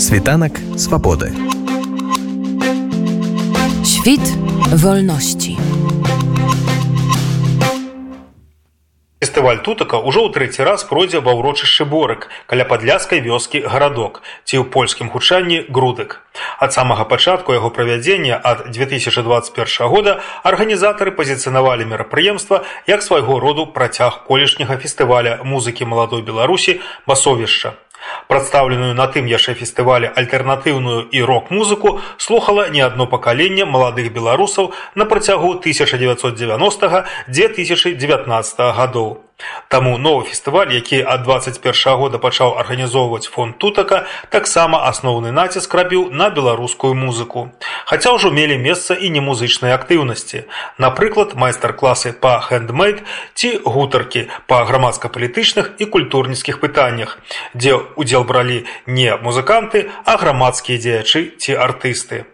Світанак свабоды. Świt wolności. Фестываль тутака ўжо ў трэці раз пройдзе ва ўрочышчы борак каля падляскай вёскі гарадок ці ў польскім гучанні грудык. Ад самага пачатку яго правядзення ад 2021 года арганізатары пазіцынавалі мерапрыемства як свайго роду працяг колішняга фестываля музыкі маладой беларусі басовішча. Прадстаўленую на тым яшчэ фестывале альтэрнатыўную і рок-музыку слухала не адно пакаленне маладых беларусаў на працягу 1990 2019 гадоў. Таму новы фестываль, які ад 21 года пачаў арганізоўваць фонд тутака, таксама асноўны націск рабіў на беларускую музыку. Хаця ўжо мелі месца і немузычнай актыўнасці. Напрыклад, майстар-класы па хендмейд ці гутаркі па грамадска-палітычных і культурніцкіх пытаннях, дзе ўдзел бралі не музыканты, а грамадскія дзеячы ці артысты.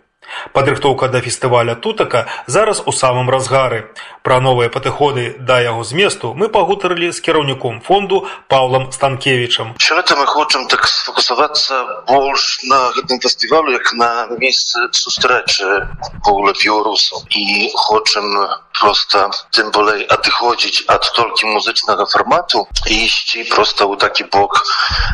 Падрыхтоўка да фестываля тутака зараз у самым разгары. Пра новыя падыходы да яго зместу мы пагутарылі з кіраўніком фонду Паўлам Станкевічам. Сёлета мы хочам так сфокусавацца больш на гэтым фестывалю як на месцы сустрэчы вогуле беларусаў і хочам просто тым болей адыходзіць ад толькі музычнага фармату і ісці проста ў такі бок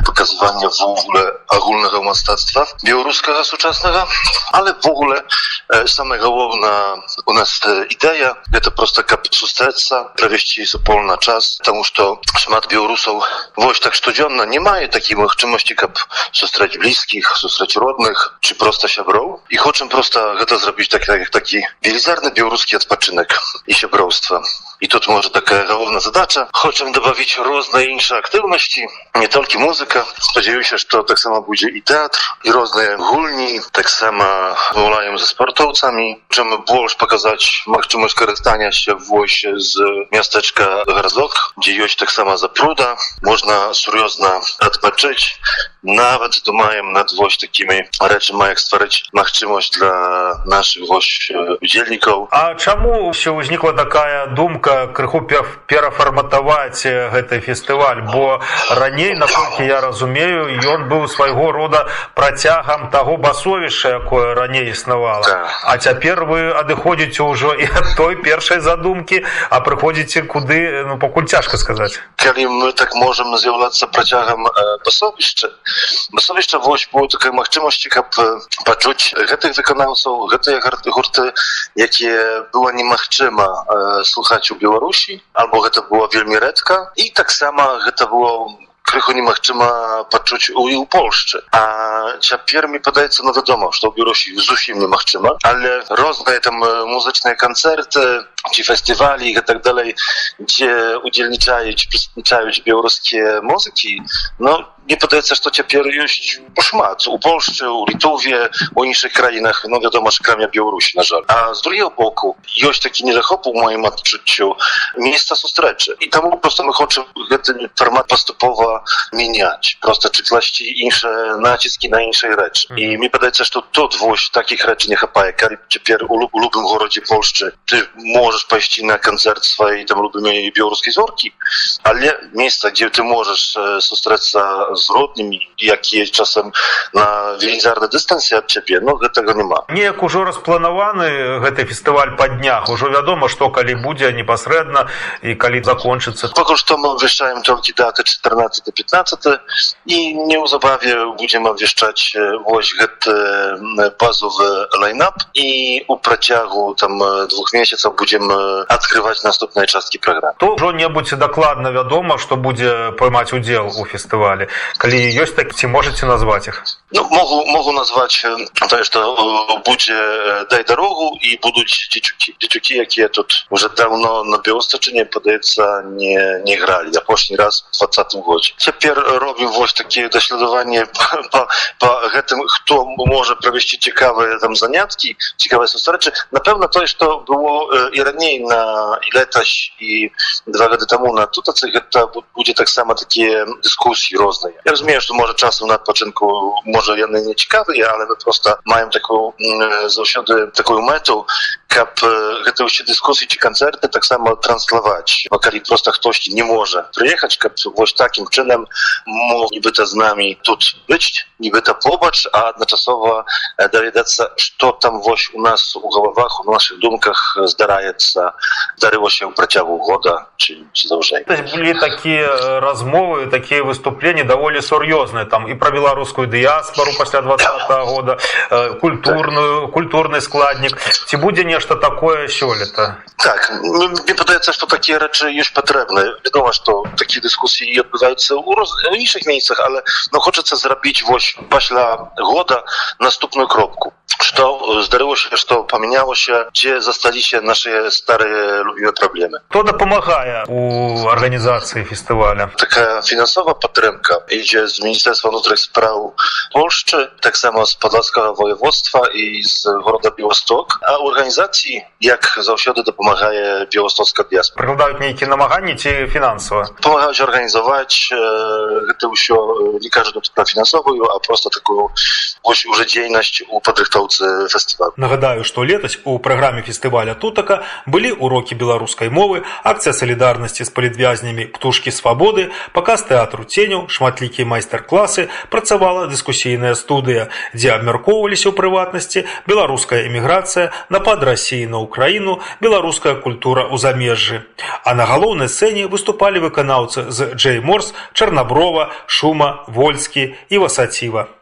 паказвання вогуле агульнага мастацтва беларускага сучаснага але вогуле ogóle самая галоўна у нас ідэя гэта просто каб сустрэцца правесці супол на час тому что шмат беларусаў вось так штодзённа не мае такі магчымасці каб сустрэць блізкіх сустрэць родных чи просто сяброў і хочам просто гэта зрабіць так як такі велізарны беларускі адпачынак і сяброўства і тут можа такая галоўна задача хочам добавіць розныя іншыя актыўнасці не толькі музыка спадзяюся что таксама будзе і тэатр і розныя гульні таксама вымаем за спартоўцамі чым больш паказаць магчымасць карыстання się вось з мястэчка гаразок дзе ёсць таксама запруда можна сур'ёзна адпачыць нават думаем над вось такімі рэчыма як стварыць магчымасць для наших вось удзельнікаў А чаму ўсё ўзнікла такая думка крыху перафарматаваць гэты фестываль бо раней наколькі я разумею ён быў свайго рода працягам таго басовішча якое раней існавала Да. а цяпер вы адыходзіце ўжо і ад той першай задумкі а прыходзіце куды ну пакуль цяжка сказаць калі мы так можам з'яўляцца працягам пасовішча басовішча вось было такая магчымасці каб пачуць гэтых выканаўцаў гэтыя гарты гурты якія было немагчыма слухаць у беларусі альбо гэта было вельмі рэдка і таксама гэта было крыху немагчыма пачуць у і ў Польшчы А цяпер мне падаецца ну вядома што ў беларусі зусім немагчыма але розныя там музычныя канцэрты ці фестывалі і так далей дзе удзельнічаюць прысчаюць беларускія музыкі но мне падаецца што цяпер ёсць шмат у Польшчы у літове у іншых краінах ну вядома ж крамя беларусі на жаль а з другого боку ёсць такі недахоп у маім адчуццю месца сустрэчы і таму просто мы хочам гэты фармат паступова мяняць просто чыкласці іншыя націски на іншай рэчы і мне падаецца што тут вось такіх рэчы не хапае калі цяпер у любым горадзе Польшчы ты можаш пайсці на канцэрт сваёй там любымай беларускай зоркі але месца дзе ты можаш сустрэцца з роднымі якія часам на велізарны дыстансе ад цябе но гэтага няма. Неяк ужо распланаваны гэты фестываль па днях ужо вядома што калі будзе непасрэдна і калі закончыцца. Пакуль што мы абвяшчаем толькі даты 14 15 і неўзабаве будзем абвяшчаць вось гэты базовы лайнап і у працягу там двух месяцаў будзем адкрываць наступныя часткі праграм то ўжо-небудзь дакладна вядома што будзе прымаць удзел у фестывалі калі ёсць так ці можете назваць іх ну, могу могу назваць тое что будзе дай дарогу і будуць дзецюкі дзецюкі якія тут уже давно на белостачыне падаецца не не гралі. Апошні раз двадцатым годзе. Цяпер робім вось такія даследаванні по, по гэтым хто можа правесці цікавыя там заняткі цікавыя сустрэчы напэўна тое что было і раней на і летась і два гады таму на тутацы гэта будзе таксама такія дыскусіі розныя. Я разумею что можа часам на адпачынку можа яны не цікавыя але мы просто маем такую заўсёды такую мэту каб гэта ўсе дыскусіі ці канцэрты таксама транславаць калі проста хтосьці не можа прыехаць каб вось такім чынам мог нібыта з намі тут быць нібыта побач а адначасова даведацца что там вось у нас у галавах у наших думках здараецца здарылася ў працягу года ці заўжэй былі такія размовы такія выступленні даволі сур'ёзныя там і пра беларускую дыяспору пасля два -го года культурную культурны складнік ці будзе нешта такое сёлета? Так мне падаецца что такія рэчы ёсць патрэбны вядома что такія дыскусіі адбываюцца ў роз іншых месяцах але но хочацца зрабіць вось пасля года наступную кропку что здарылася что памянялася дзе засталіся наши старыя любімыя праблемы то дапамагае у арганізацыі фестываля такая фінансовая падтрымка ідзе з міністэрства ўнутраных спраў Польшчы таксама з падласкага воеводства і з города белосток а у арганізацыі як заўсёды дапамагае белостоцка д'яс прыкладаюць нейкія намаганні ці фінансава памагаюць арганізаваць э, гэта ўсё не кажуць пра фінансовую а просто такую вось уже дзейнасць у падрыхтоўцы фестывалю. Нагадаю што летась у праграме фестываля тутака былі урокі беларускай мовы акцыя салідарнасці з палітвязнямі птушкі свабоды паказ тэатру ценю шматлікія майстар-класы працавала дыскусійная студыя дзе абмяркоўваліся ў прыватнасці беларуская эміграцыя напад рассіі на ўкраіну беларуская культура ў замежжы. А на галоўнай сцэне выступалі выканаўцы з джей морс чарнаброва шума вольскі і васаціва